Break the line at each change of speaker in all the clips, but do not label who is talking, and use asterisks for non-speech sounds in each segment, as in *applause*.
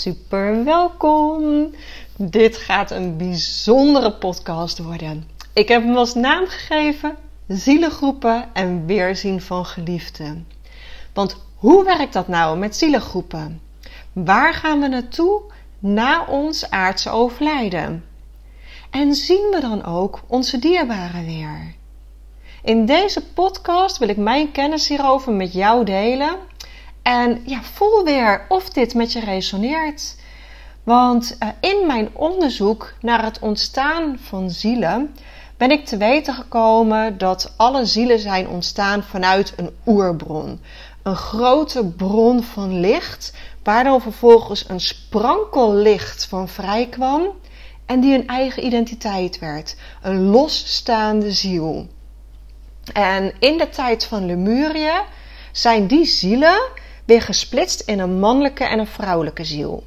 Super welkom! Dit gaat een bijzondere podcast worden. Ik heb hem als naam gegeven: Zielengroepen en weerzien van geliefden. Want hoe werkt dat nou met zielengroepen? Waar gaan we naartoe na ons aardse overlijden? En zien we dan ook onze dierbaren weer? In deze podcast wil ik mijn kennis hierover met jou delen. En ja, voel weer of dit met je resoneert. Want uh, in mijn onderzoek naar het ontstaan van zielen ben ik te weten gekomen dat alle zielen zijn ontstaan vanuit een oerbron. Een grote bron van licht, waar dan vervolgens een sprankel licht van vrij kwam en die een eigen identiteit werd. Een losstaande ziel. En in de tijd van Lemuria zijn die zielen weer gesplitst in een mannelijke en een vrouwelijke ziel.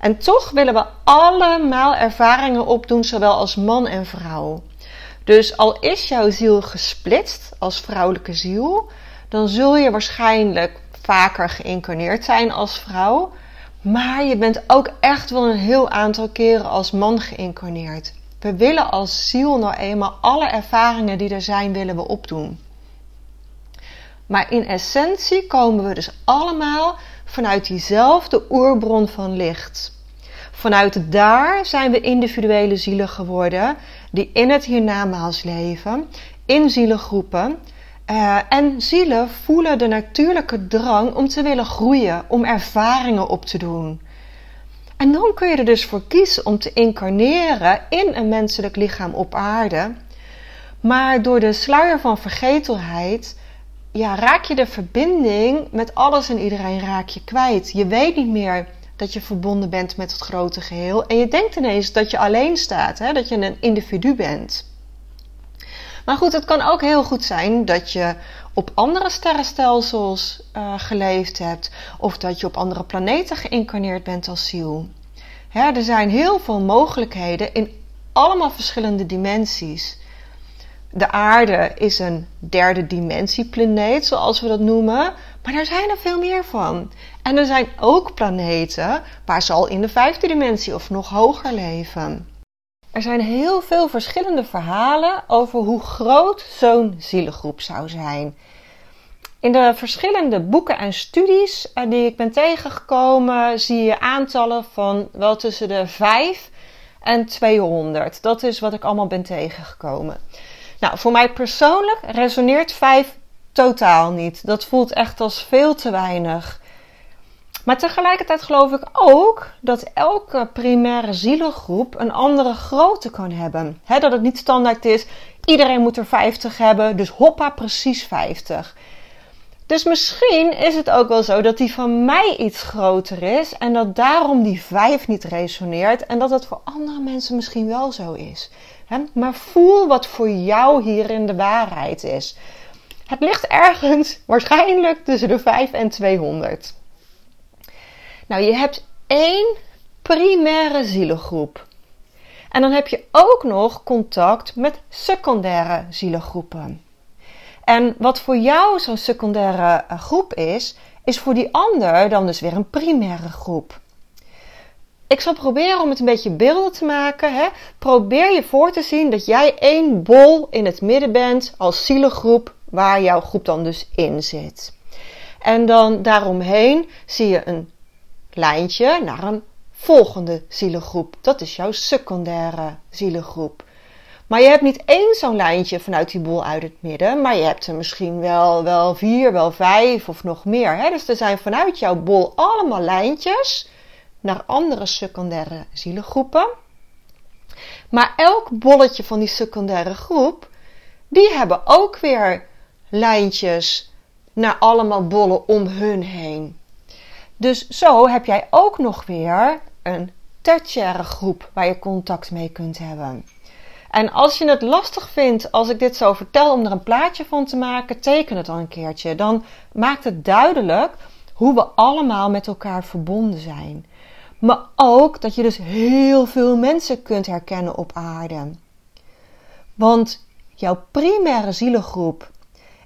En toch willen we allemaal ervaringen opdoen, zowel als man en vrouw. Dus al is jouw ziel gesplitst als vrouwelijke ziel, dan zul je waarschijnlijk vaker geïncarneerd zijn als vrouw. Maar je bent ook echt wel een heel aantal keren als man geïncarneerd. We willen als ziel nou eenmaal alle ervaringen die er zijn, willen we opdoen. Maar in essentie komen we dus allemaal vanuit diezelfde oerbron van licht. Vanuit daar zijn we individuele zielen geworden die in het hiernamaals leven, in zielengroepen. Uh, en zielen voelen de natuurlijke drang om te willen groeien, om ervaringen op te doen. En dan kun je er dus voor kiezen om te incarneren in een menselijk lichaam op aarde. Maar door de sluier van vergetelheid ja, raak je de verbinding met alles en iedereen raak je kwijt. Je weet niet meer dat je verbonden bent met het grote geheel. En je denkt ineens dat je alleen staat, hè? dat je een individu bent. Maar goed, het kan ook heel goed zijn dat je op andere sterrenstelsels uh, geleefd hebt. Of dat je op andere planeten geïncarneerd bent als ziel. Hè, er zijn heel veel mogelijkheden in allemaal verschillende dimensies. De aarde is een derde dimensieplaneet, zoals we dat noemen. Maar er zijn er veel meer van. En er zijn ook planeten waar ze al in de vijfde dimensie of nog hoger leven. Er zijn heel veel verschillende verhalen over hoe groot zo'n zielengroep zou zijn. In de verschillende boeken en studies eh, die ik ben tegengekomen, zie je aantallen van wel tussen de 5 en 200. Dat is wat ik allemaal ben tegengekomen. Nou, voor mij persoonlijk resoneert 5 totaal niet. Dat voelt echt als veel te weinig. Maar tegelijkertijd geloof ik ook dat elke primaire zielengroep een andere grootte kan hebben. dat het niet standaard is, iedereen moet er 50 hebben, dus hoppa, precies 50. Dus misschien is het ook wel zo dat die van mij iets groter is en dat daarom die 5 niet resoneert en dat het voor andere mensen misschien wel zo is. Maar voel wat voor jou hierin de waarheid is. Het ligt ergens *laughs* waarschijnlijk tussen de 5 en 200. Nou, je hebt één primaire zielengroep. En dan heb je ook nog contact met secundaire zielengroepen. En wat voor jou zo'n secundaire eh, groep is, is voor die ander dan dus weer een primaire groep. Ik zal proberen om het een beetje beelden te maken. Hè. Probeer je voor te zien dat jij één bol in het midden bent als zielengroep waar jouw groep dan dus in zit. En dan daaromheen zie je een lijntje naar een volgende zielengroep. Dat is jouw secundaire zielengroep. Maar je hebt niet één zo'n lijntje vanuit die bol uit het midden, maar je hebt er misschien wel, wel vier, wel vijf of nog meer. Hè? Dus er zijn vanuit jouw bol allemaal lijntjes naar andere secundaire zielengroepen. Maar elk bolletje van die secundaire groep, die hebben ook weer lijntjes naar allemaal bollen om hun heen. Dus zo heb jij ook nog weer een tertiaire groep waar je contact mee kunt hebben. En als je het lastig vindt als ik dit zo vertel om er een plaatje van te maken, teken het dan een keertje. Dan maakt het duidelijk hoe we allemaal met elkaar verbonden zijn. Maar ook dat je dus heel veel mensen kunt herkennen op aarde. Want jouw primaire zielengroep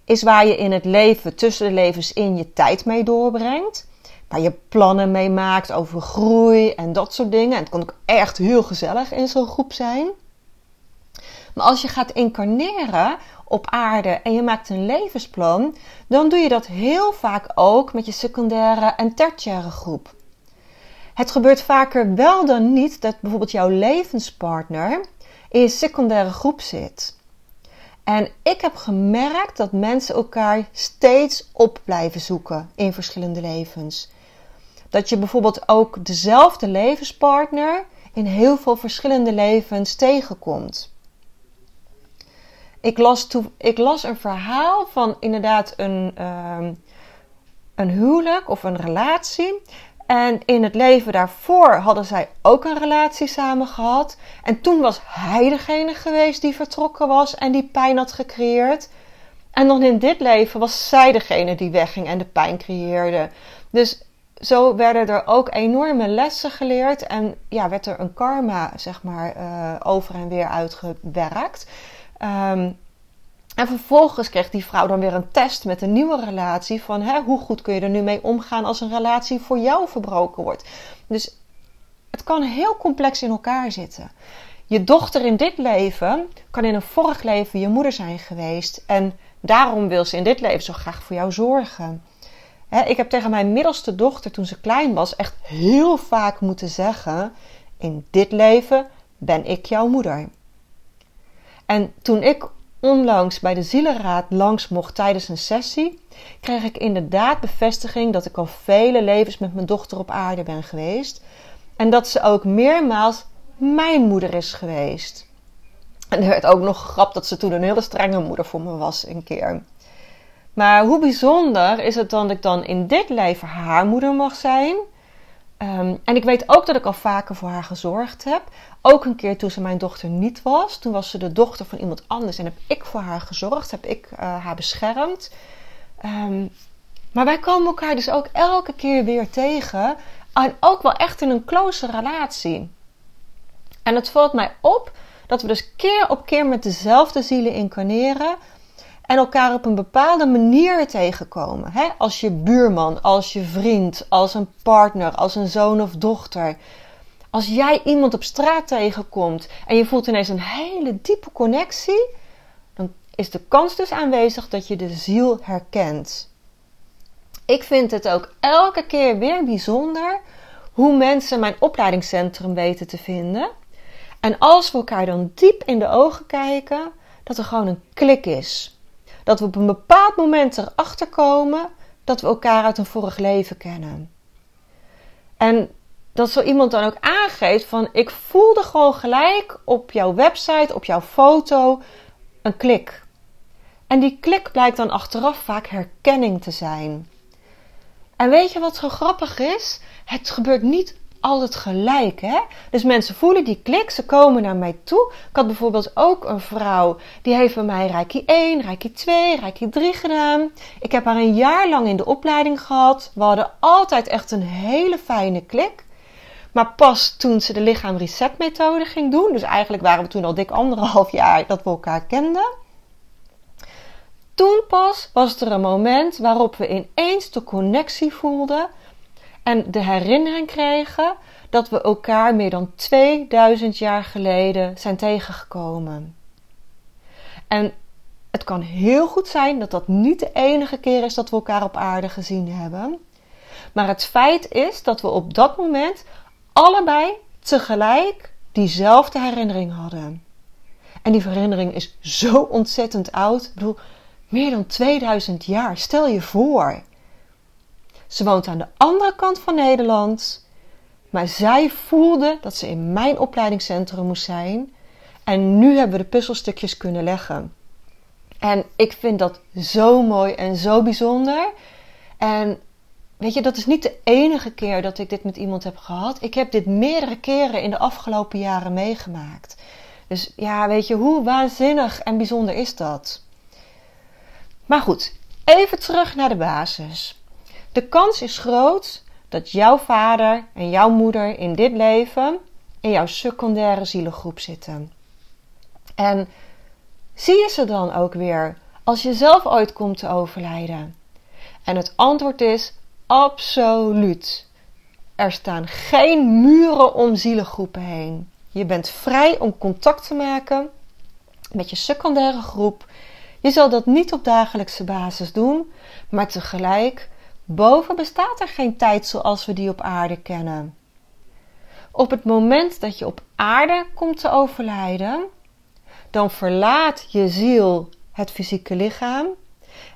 is waar je in het leven, tussen de levens in, je tijd mee doorbrengt. Waar je plannen mee maakt over groei en dat soort dingen. En het kan ook echt heel gezellig in zo'n groep zijn. Maar als je gaat incarneren op aarde en je maakt een levensplan, dan doe je dat heel vaak ook met je secundaire en tertiaire groep. Het gebeurt vaker wel dan niet dat bijvoorbeeld jouw levenspartner in je secundaire groep zit. En ik heb gemerkt dat mensen elkaar steeds op blijven zoeken in verschillende levens. Dat je bijvoorbeeld ook dezelfde levenspartner in heel veel verschillende levens tegenkomt. Ik las, ik las een verhaal van inderdaad een, uh, een huwelijk of een relatie. En in het leven daarvoor hadden zij ook een relatie samen gehad. En toen was hij degene geweest die vertrokken was en die pijn had gecreëerd. En dan in dit leven was zij degene die wegging en de pijn creëerde. Dus zo werden er ook enorme lessen geleerd en ja, werd er een karma, zeg maar, uh, over en weer uitgewerkt. Um, en vervolgens kreeg die vrouw dan weer een test met een nieuwe relatie van hè, hoe goed kun je er nu mee omgaan als een relatie voor jou verbroken wordt. Dus het kan heel complex in elkaar zitten. Je dochter in dit leven kan in een vorig leven je moeder zijn geweest en daarom wil ze in dit leven zo graag voor jou zorgen. ik heb tegen mijn middelste dochter toen ze klein was echt heel vaak moeten zeggen: In dit leven ben ik jouw moeder. En toen ik onlangs bij de Zielenraad langs mocht tijdens een sessie, kreeg ik inderdaad bevestiging dat ik al vele levens met mijn dochter op aarde ben geweest. En dat ze ook meermaals mijn moeder is geweest. En er werd ook nog gegrapt dat ze toen een hele strenge moeder voor me was een keer. Maar hoe bijzonder is het dan dat ik dan in dit leven haar moeder mag zijn? Um, en ik weet ook dat ik al vaker voor haar gezorgd heb. Ook een keer toen ze mijn dochter niet was. Toen was ze de dochter van iemand anders en heb ik voor haar gezorgd. Heb ik uh, haar beschermd. Um, maar wij komen elkaar dus ook elke keer weer tegen. En ook wel echt in een close relatie. En het valt mij op dat we dus keer op keer met dezelfde zielen incarneren en elkaar op een bepaalde manier tegenkomen. Hè? Als je buurman, als je vriend, als een partner, als een zoon of dochter. Als jij iemand op straat tegenkomt en je voelt ineens een hele diepe connectie, dan is de kans dus aanwezig dat je de ziel herkent. Ik vind het ook elke keer weer bijzonder hoe mensen mijn opleidingscentrum weten te vinden. En als we elkaar dan diep in de ogen kijken, dat er gewoon een klik is dat we op een bepaald moment erachter komen dat we elkaar uit een vorig leven kennen. En dat zo iemand dan ook aangeeft van ik voelde gewoon gelijk op jouw website, op jouw foto, een klik. En die klik blijkt dan achteraf vaak herkenning te zijn. En weet je wat zo grappig is? Het gebeurt niet altijd gelijk. Hè? Dus mensen voelen die klik, ze komen naar mij toe. Ik had bijvoorbeeld ook een vrouw, die heeft bij mij Reiki 1, Reiki 2, Reiki 3 gedaan. Ik heb haar een jaar lang in de opleiding gehad. We hadden altijd echt een hele fijne klik. Maar pas toen ze de lichaam reset methode ging doen, dus eigenlijk waren we toen al dik anderhalf jaar dat we elkaar kenden. Toen pas was er een moment waarop we ineens de connectie voelden en de herinnering kregen dat we elkaar meer dan 2000 jaar geleden zijn tegengekomen. En het kan heel goed zijn dat dat niet de enige keer is dat we elkaar op aarde gezien hebben. Maar het feit is dat we op dat moment allebei tegelijk diezelfde herinnering hadden. En die herinnering is zo ontzettend oud. Ik bedoel, meer dan 2000 jaar. Stel je voor. Ze woont aan de andere kant van Nederland. Maar zij voelde dat ze in mijn opleidingscentrum moest zijn. En nu hebben we de puzzelstukjes kunnen leggen. En ik vind dat zo mooi en zo bijzonder. En weet je, dat is niet de enige keer dat ik dit met iemand heb gehad. Ik heb dit meerdere keren in de afgelopen jaren meegemaakt. Dus ja, weet je, hoe waanzinnig en bijzonder is dat? Maar goed, even terug naar de basis. De kans is groot dat jouw vader en jouw moeder in dit leven in jouw secundaire zielengroep zitten. En zie je ze dan ook weer als je zelf ooit komt te overlijden? En het antwoord is absoluut. Er staan geen muren om zielengroepen heen. Je bent vrij om contact te maken met je secundaire groep. Je zal dat niet op dagelijkse basis doen, maar tegelijk, boven bestaat er geen tijd zoals we die op aarde kennen. Op het moment dat je op aarde komt te overlijden, dan verlaat je ziel het fysieke lichaam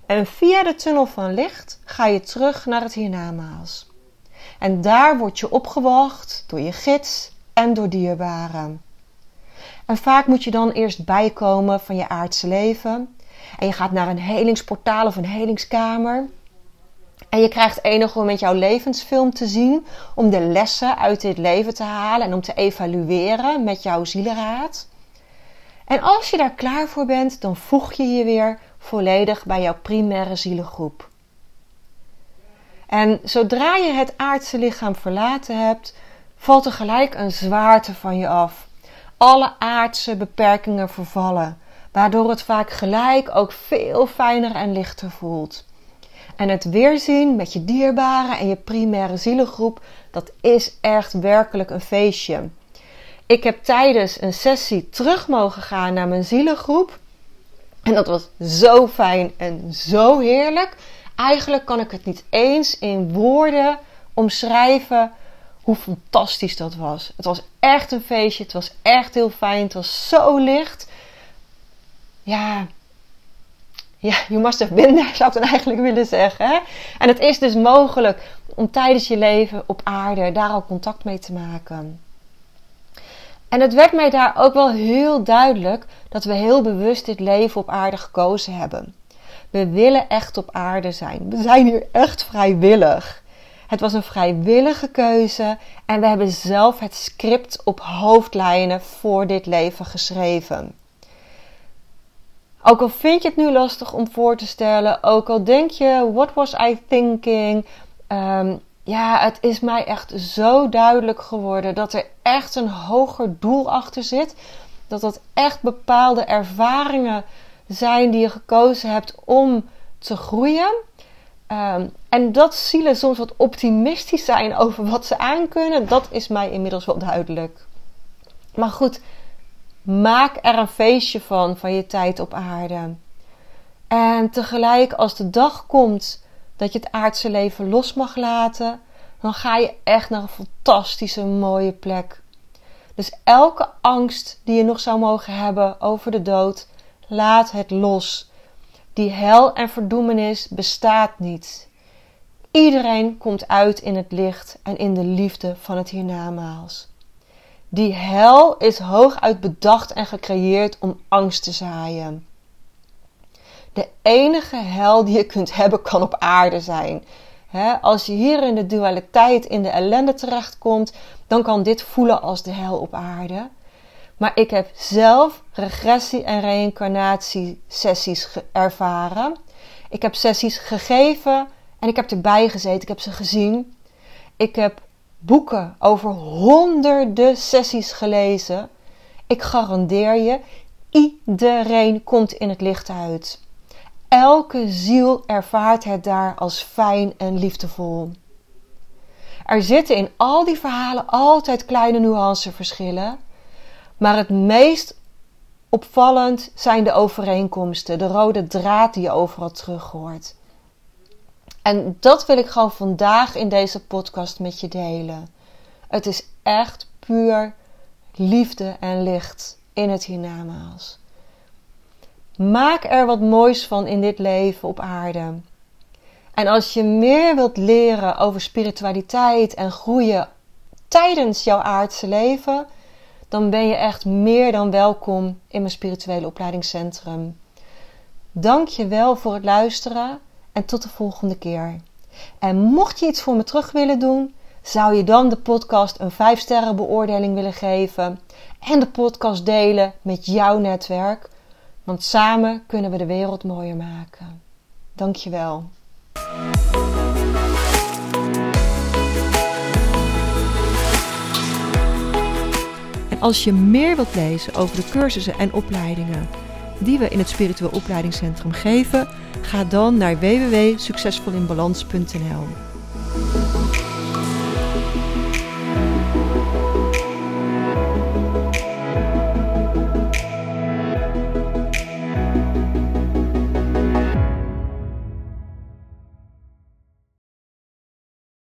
en via de tunnel van licht ga je terug naar het hiernamaals. En daar word je opgewacht door je gids en door dierbaren. En vaak moet je dan eerst bijkomen van je aardse leven. En je gaat naar een helingsportaal of een helingskamer. En je krijgt enig moment jouw levensfilm te zien om de lessen uit dit leven te halen en om te evalueren met jouw zielenraad. En als je daar klaar voor bent, dan voeg je je weer volledig bij jouw primaire zielengroep. En zodra je het aardse lichaam verlaten hebt, valt er gelijk een zwaarte van je af. Alle aardse beperkingen vervallen, waardoor het vaak gelijk ook veel fijner en lichter voelt. En het weerzien met je dierbaren en je primaire zielengroep, dat is echt werkelijk een feestje. Ik heb tijdens een sessie terug mogen gaan naar mijn zielengroep. En dat was zo fijn en zo heerlijk. Eigenlijk kan ik het niet eens in woorden omschrijven hoe fantastisch dat was. Het was echt een feestje. Het was echt heel fijn. Het was zo licht. Ja, ja, you must have been there, *laughs* zou ik dan eigenlijk willen zeggen. En het is dus mogelijk om tijdens je leven op aarde daar al contact mee te maken. En het werd mij daar ook wel heel duidelijk dat we heel bewust dit leven op aarde gekozen hebben. We willen echt op aarde zijn. We zijn hier echt vrijwillig. Het was een vrijwillige keuze en we hebben zelf het script op hoofdlijnen voor dit leven geschreven. Ook al vind je het nu lastig om voor te stellen, ook al denk je, what was I thinking? Ehm, ja, het is mij echt zo duidelijk geworden dat er echt een hoger doel achter zit. Dat dat echt bepaalde ervaringen zijn die je gekozen hebt om te groeien. Ehm, en dat zielen soms wat optimistisch zijn over wat ze aankunnen, dat is mij inmiddels wel duidelijk. Maar goed, maak er een feestje van, van je tijd op aarde. En tegelijk, als de dag komt dat je het aardse leven los mag laten, dan ga je echt naar een fantastische, mooie plek. Dus elke angst die je nog zou mogen hebben over de dood, laat het los. Die hel en verdoemenis bestaat niet. Iedereen komt uit in het licht en in de liefde van het hiernamaals. Die hel is hooguit bedacht en gecreëerd om angst te zaaien. De enige hel die je kunt hebben kan op aarde zijn. als je hier in de dualiteit, in de ellende terechtkomt, dan kan dit voelen als de hel op aarde. Maar ik heb zelf regressie- en reïncarnatie-sessies ervaren. Ik heb sessies gegeven en ik heb erbij gezeten. Ik heb ze gezien. Ik heb boeken over honderden sessies gelezen. Ik garandeer je, iedereen komt in het licht uit. Elke ziel ervaart het daar als fijn en liefdevol. Er zitten in al die verhalen altijd kleine nuanceverschillen, maar het meest opvallend zijn de overeenkomsten, de rode draad die je overal terug hoort. En dat wil ik gewoon vandaag in deze podcast met je delen. Het is echt puur liefde en licht in het hiernamaals. Maak er wat moois van in dit leven op aarde. En als je meer wilt leren over spiritualiteit en groeien tijdens jouw aardse leven, dan ben je echt meer dan welkom in mijn spirituele opleidingscentrum. Dank je wel voor het luisteren en tot de volgende keer. En mocht je iets voor me terug willen doen, zou je dan de podcast een 5 sterren beoordeling willen geven en de podcast delen met jouw netwerk, want samen kunnen we de wereld mooier maken. Dank je wel.
En als je meer wilt lezen over de cursussen en opleidingen die we in het Spiritueel Opleidingscentrum geven, ga dan naar www.succesvolinbalans.nl.